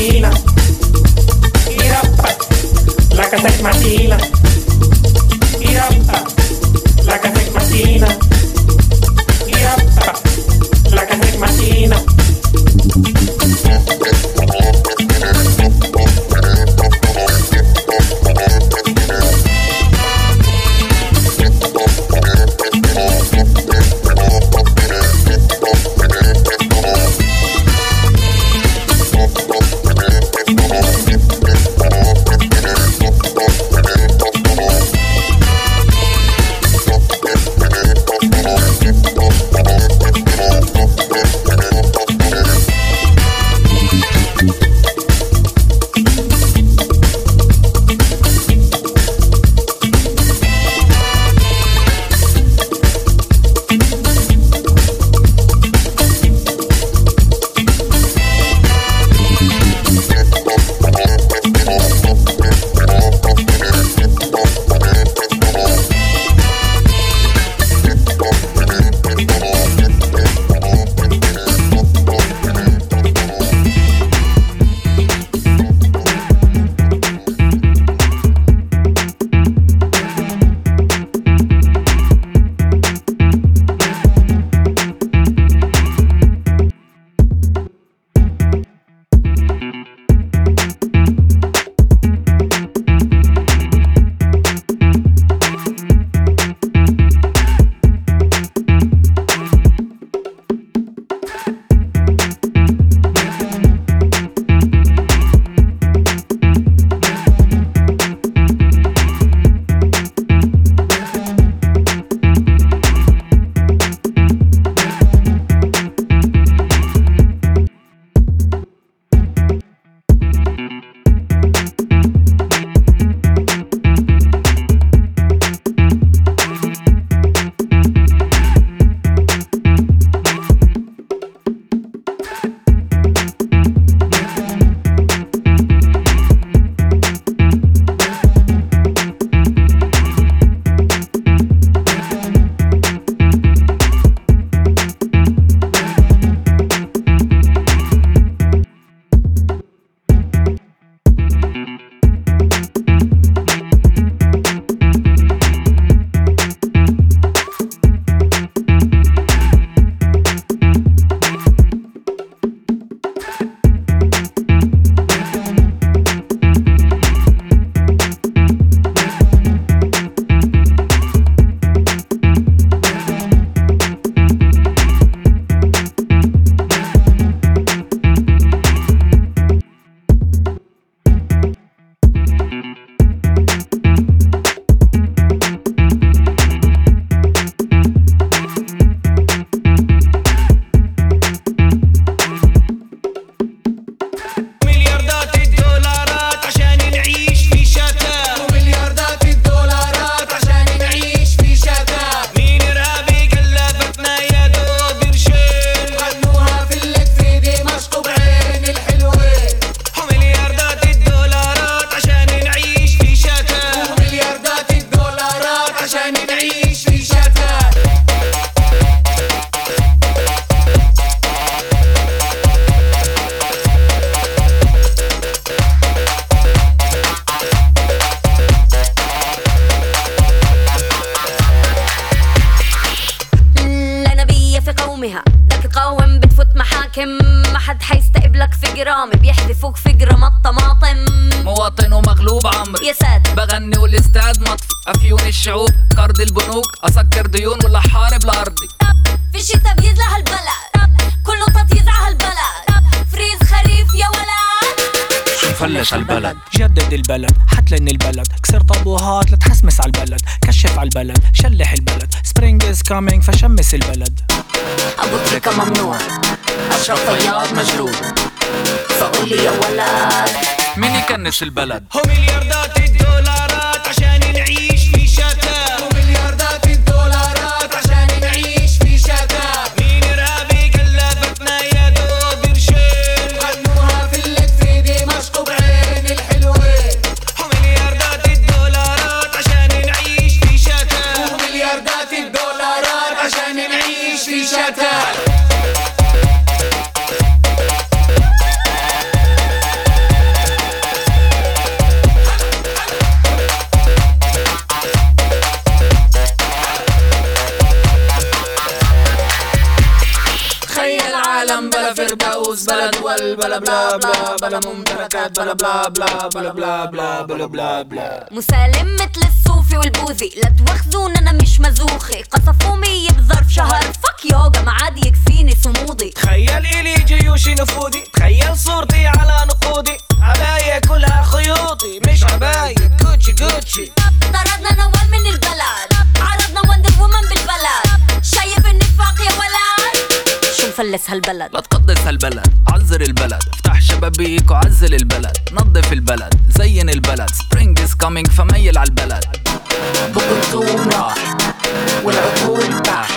oficina. أسكر ديون ولا حارب لأرضي. في الشتا بيزلع هالبلد. كله تطيز على هالبلد. فريز خريف يا ولد. شو مفلش هالبلد جدد البلد. حتلن البلد. كسر طابوهات لتحسمس على البلد. كشف على البلد. شلح البلد. سبرينج از كامينج فشمس البلد. أبو تريكة ممنوع. أشرف طيار مجروح فقول لي يا ولد. مين يكنس البلد؟ هو ملياردات بلا بلا بلا بلا بلا ممتلكات بلا بلا بلا بلا بلا بلا بلا بلا بلا مسالم مثل الصوفي والبوذي لا تواخذون أنا مش مزوخي. قصفوا مية بظرف شهر. فك يوغا ما عاد يكفيني صمودي. تخيل إلي جيوش نفودي تخيل صورتي على نقودي. عباية كلها خيوطي. مش عباية كوتشي كوتشي طردنا نوال من البلد. عرضنا وندر وومن بالبلد. شايف النفاق يا ولد. شو مفلس هالبلد. لا تقدس هالبلد عزر البلد. افتح شبابيك وعزل البلد. نظف البلد زين البلد. سبرينج از كامينج فميل على البلد. بكرتون راح والعقول باح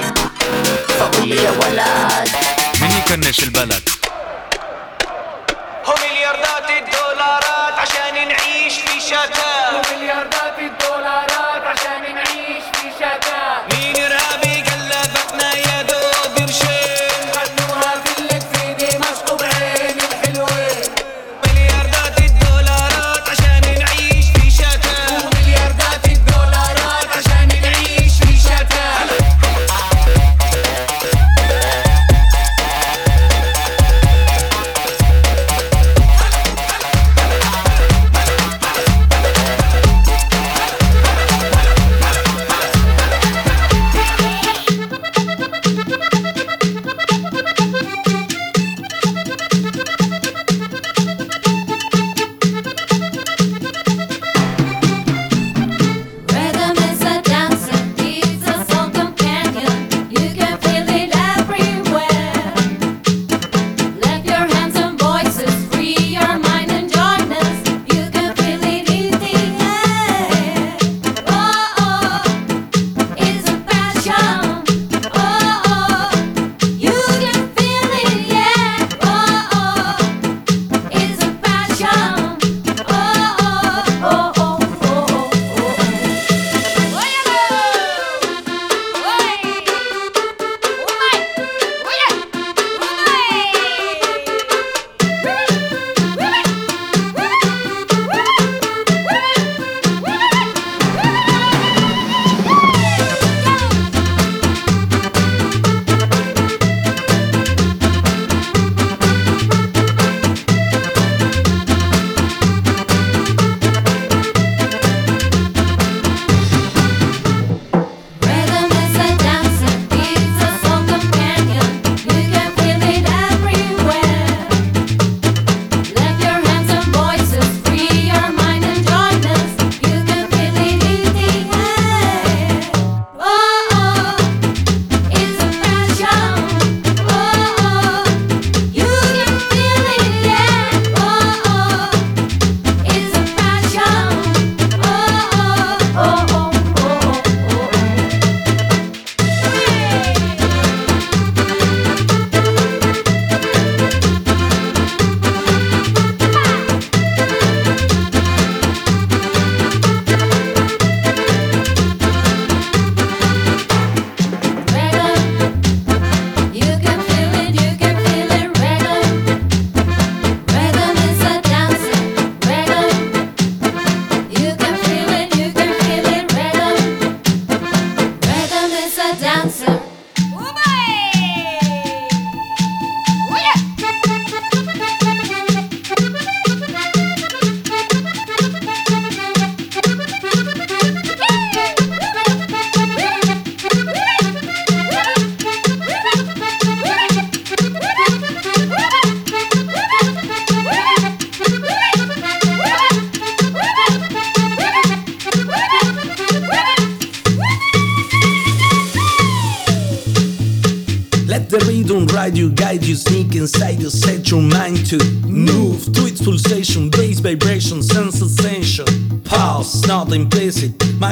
فقول لي يا ولد. مين يكنش البلد؟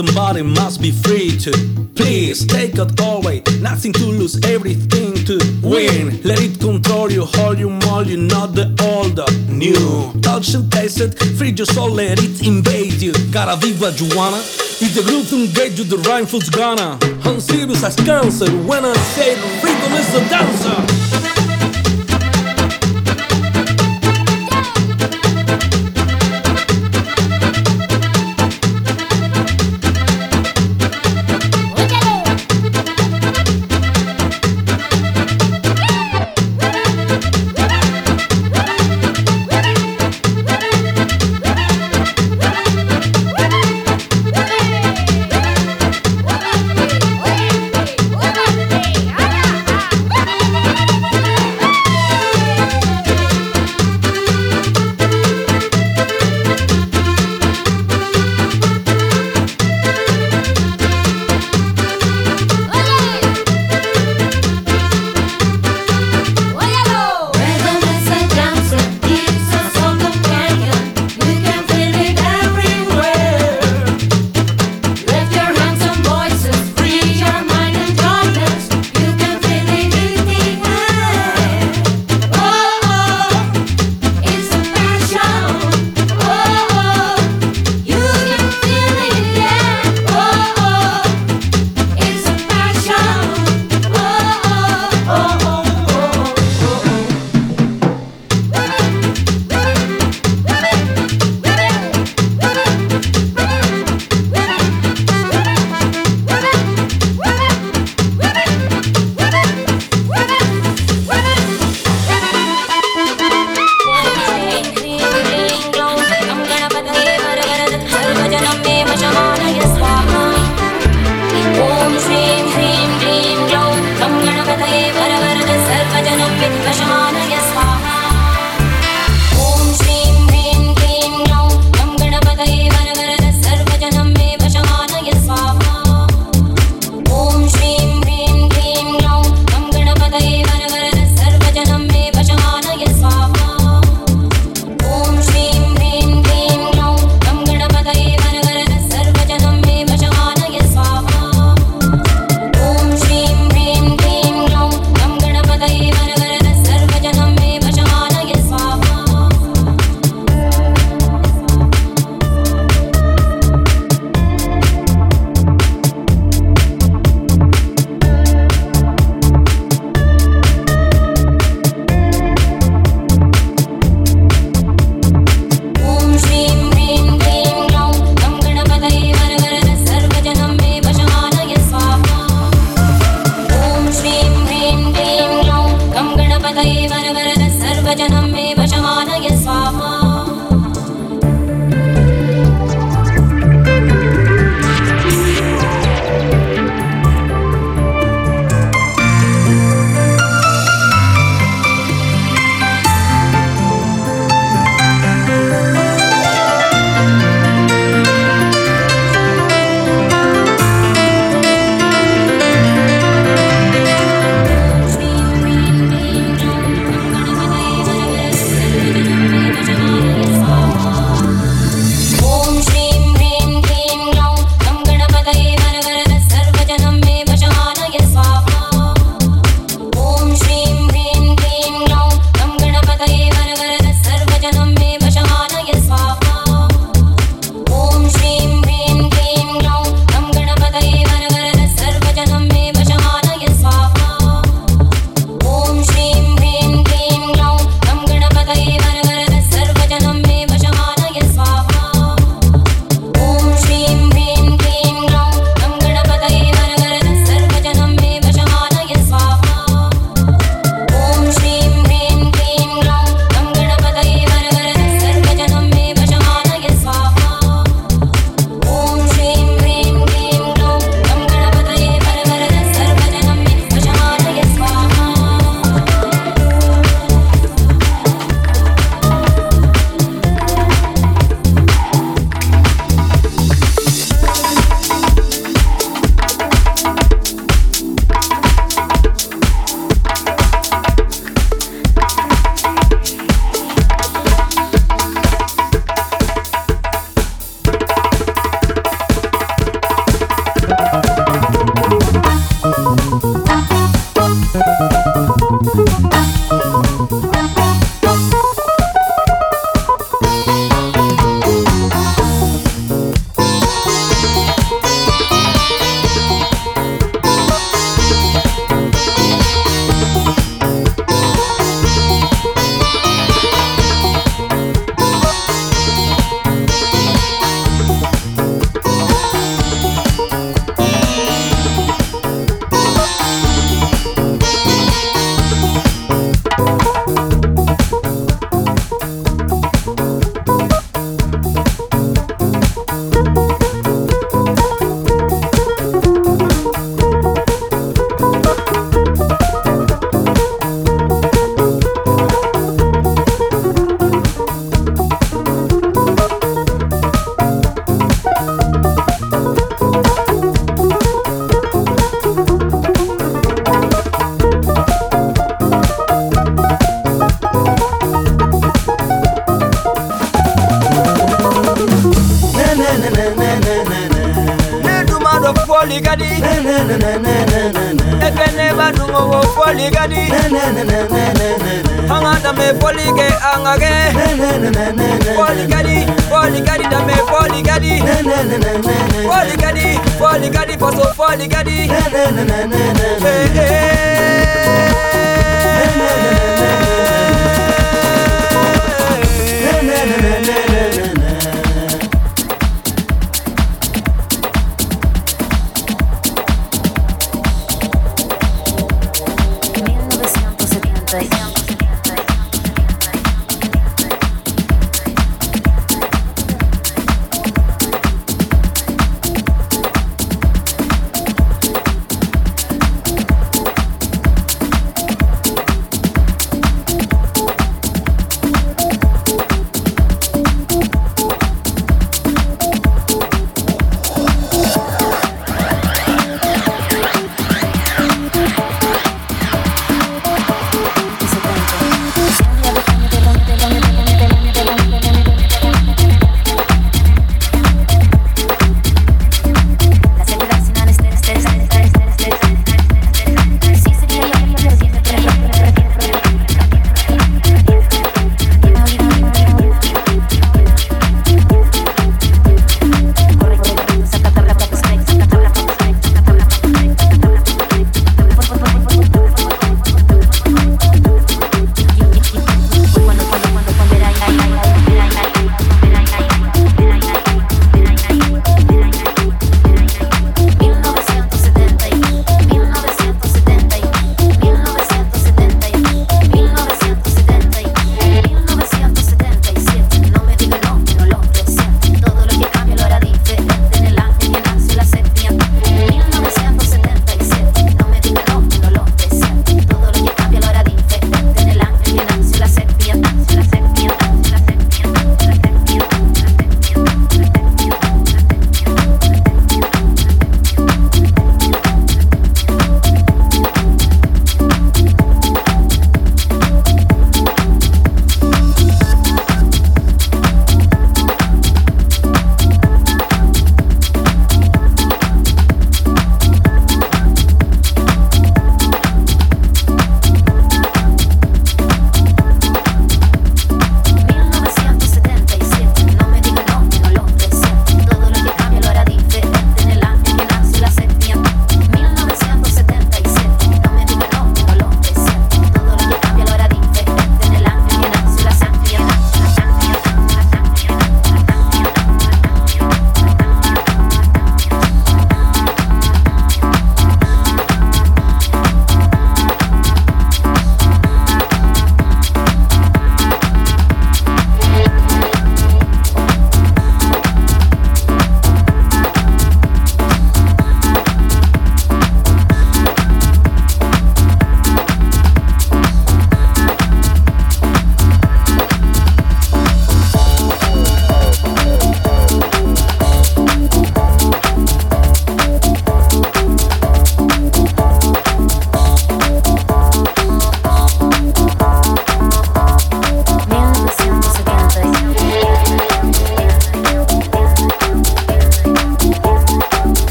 Mind and body must be free to. Please take it away. nothing to lose, everything to win. Let it control you, hold you, mold you, not the old, the new. Touch and taste it, free your soul, let it invade you. Gotta be what you wanna. If the groove don't you, the rhyme fool's gonna. I'm serious as cancer when I say the rhythm is the dancer.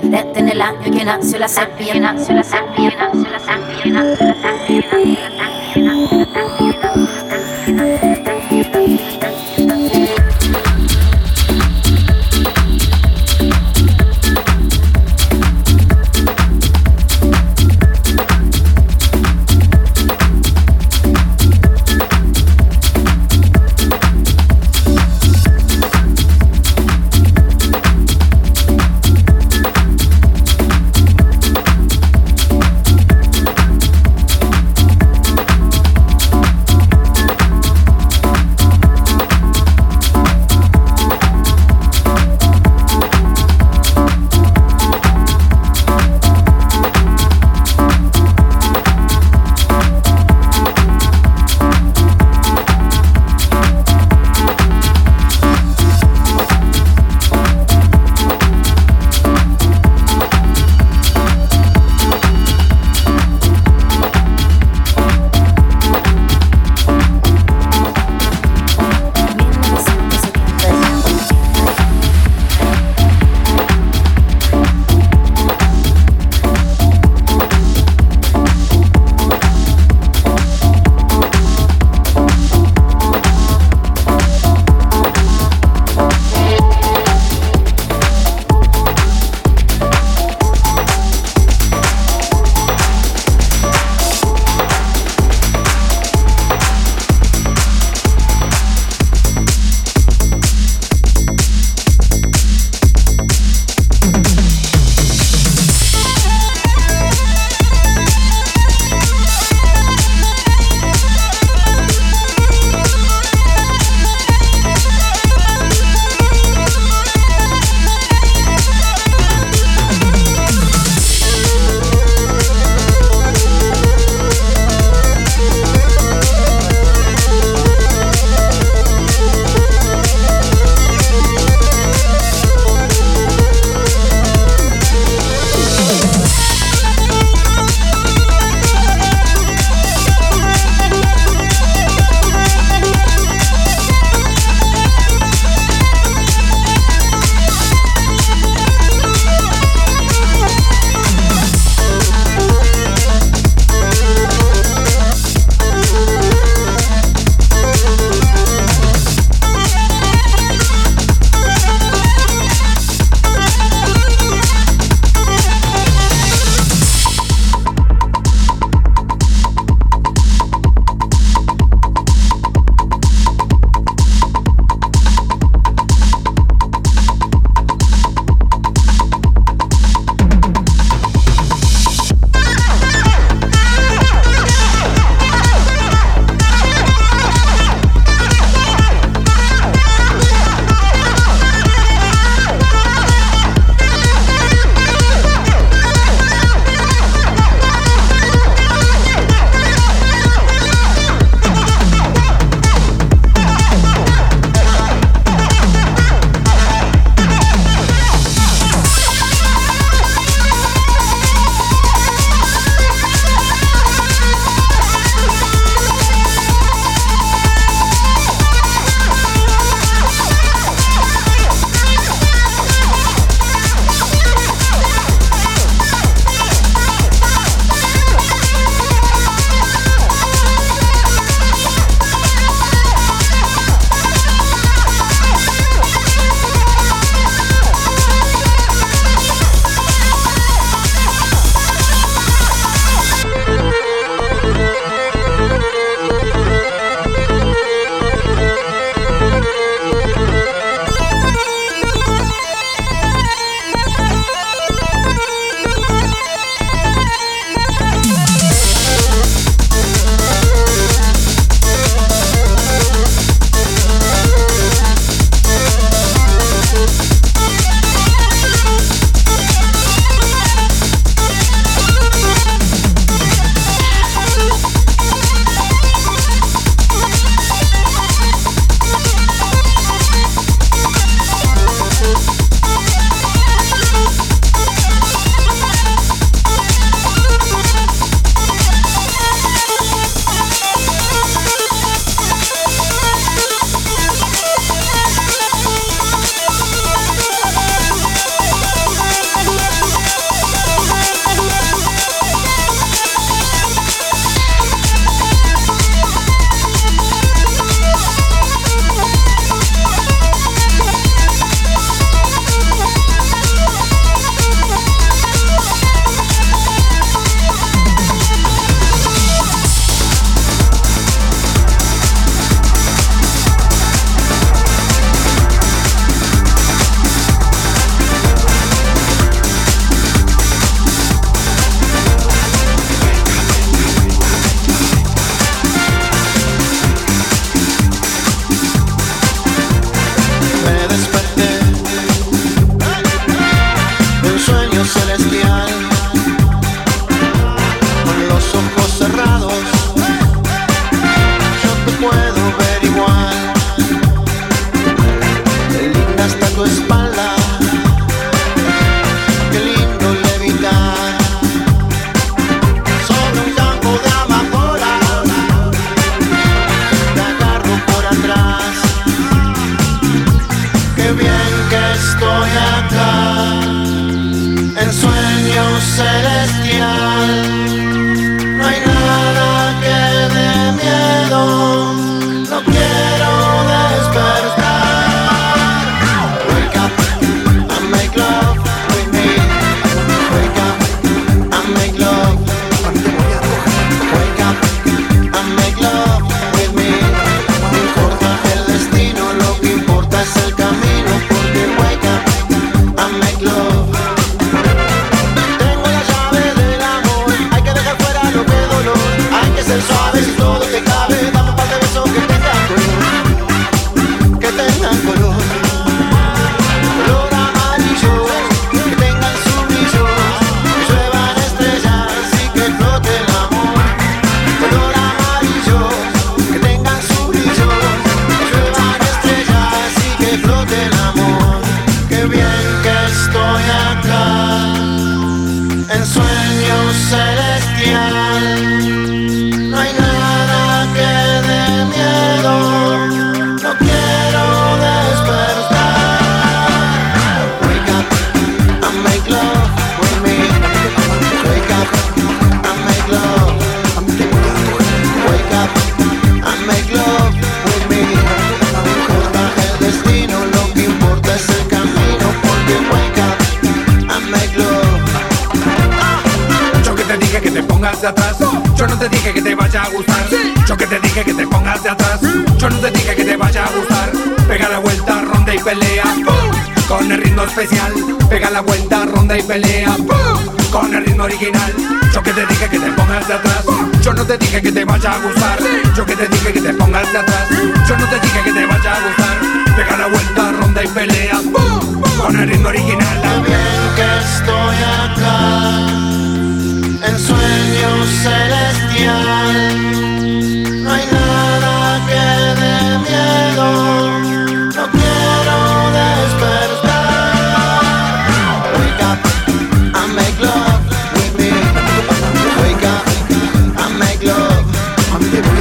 fue desde el año que nació la serpiente.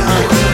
Wake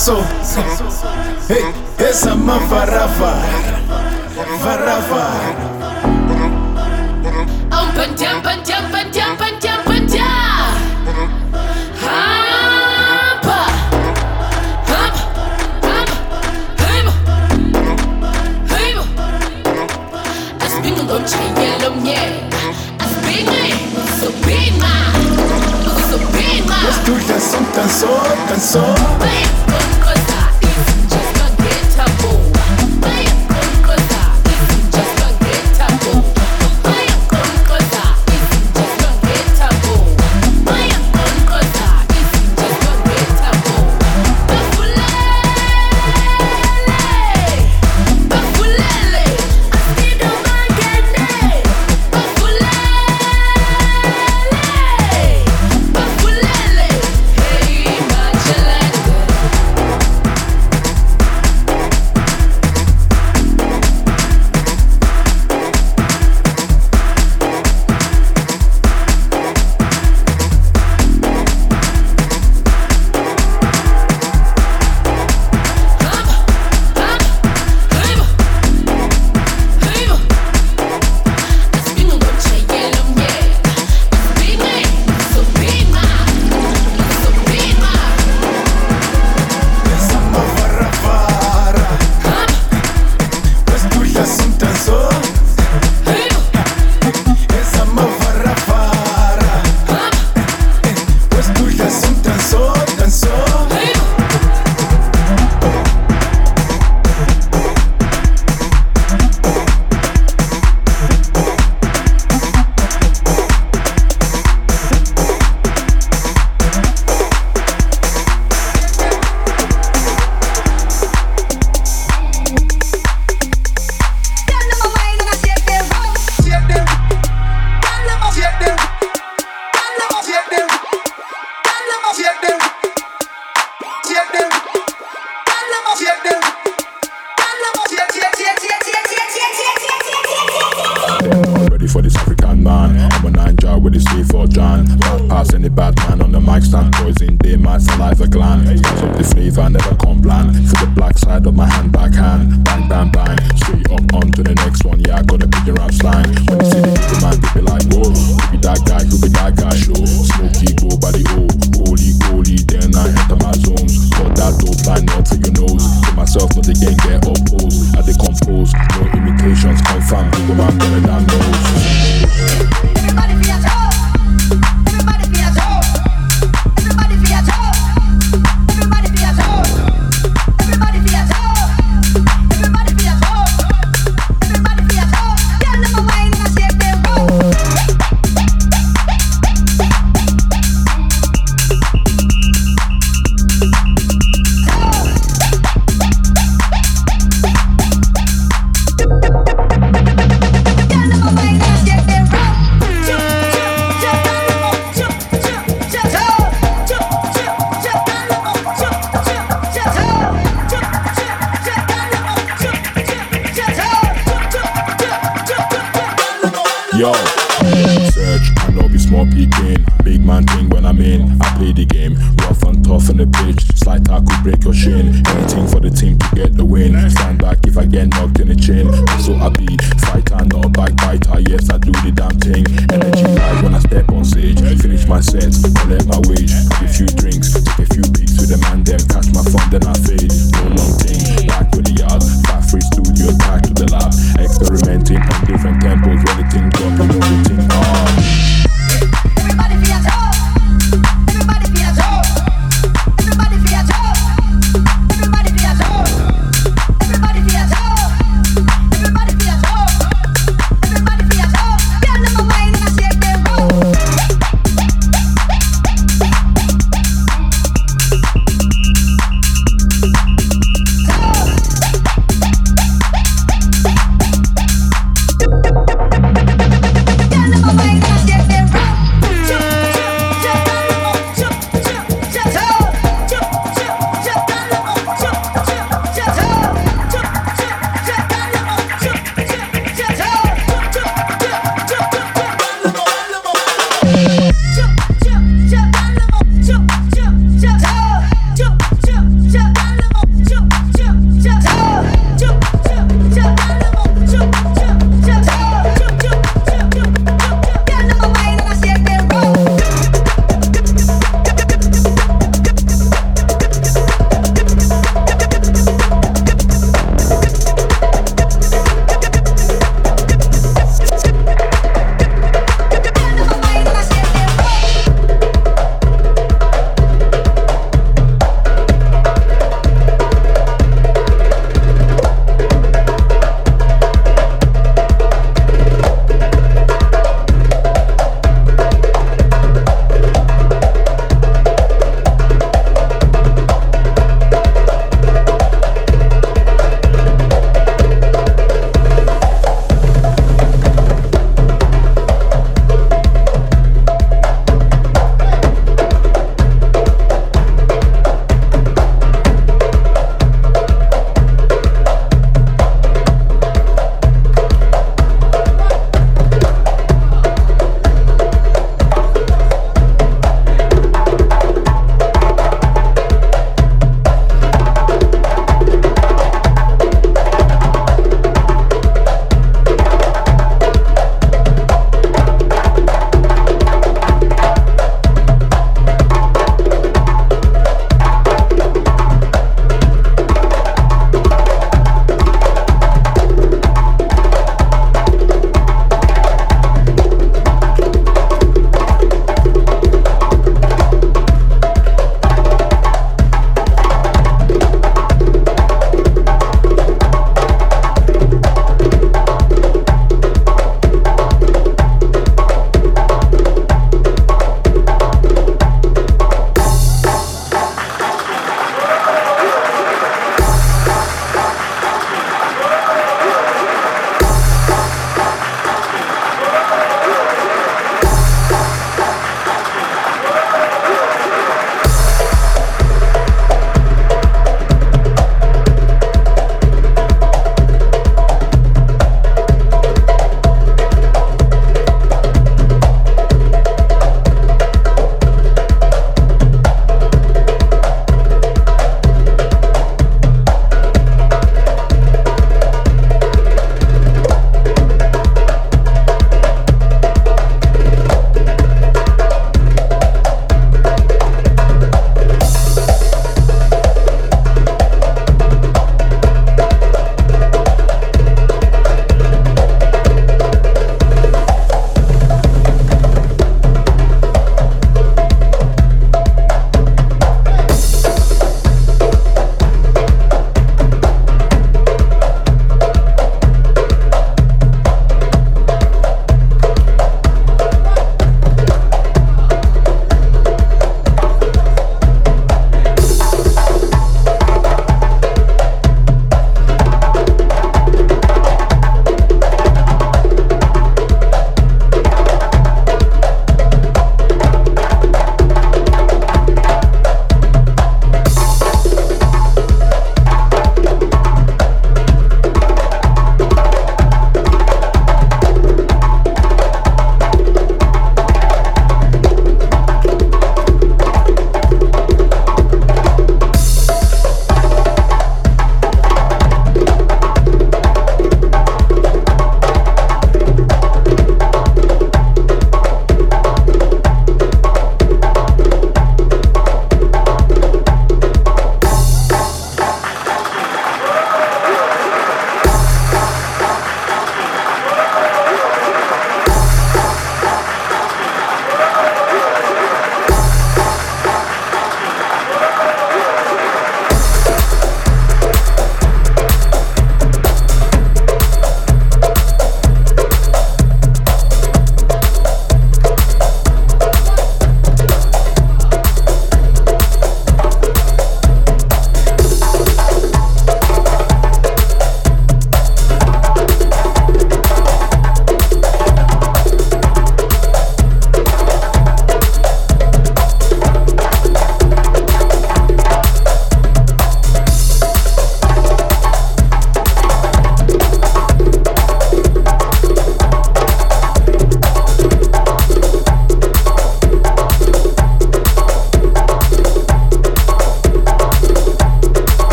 so hey, esa mafarafa farafa and Let's do that.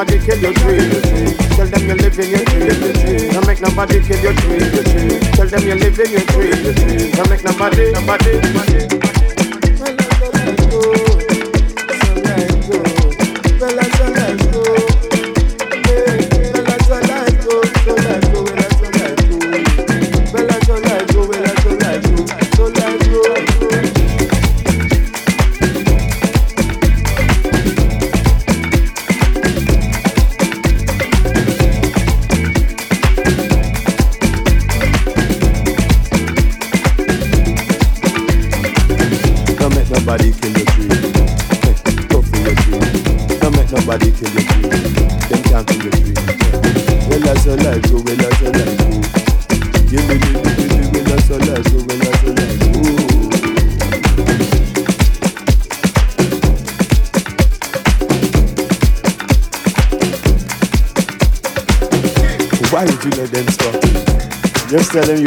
nobody kill your dream. Tell them you're living your dream. Don't make nobody kill your dream. Tell them you're living your dream. Don't make nobody, nobody, nobody.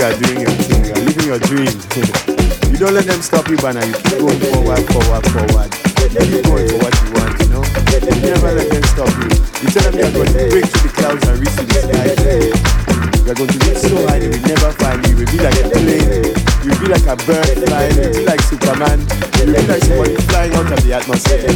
You are doing your thing, you are living your dream. you don't let them stop you, but now you keep going forward, forward, forward. You keep going for what you want, you know? You never let them stop you. You tell them you are going to break through the clouds and reach to the sky. You are going to reach so high they will never find you. You will be like a plane. You will be like a bird flying. You will be like Superman. You will be like somebody flying out of the atmosphere.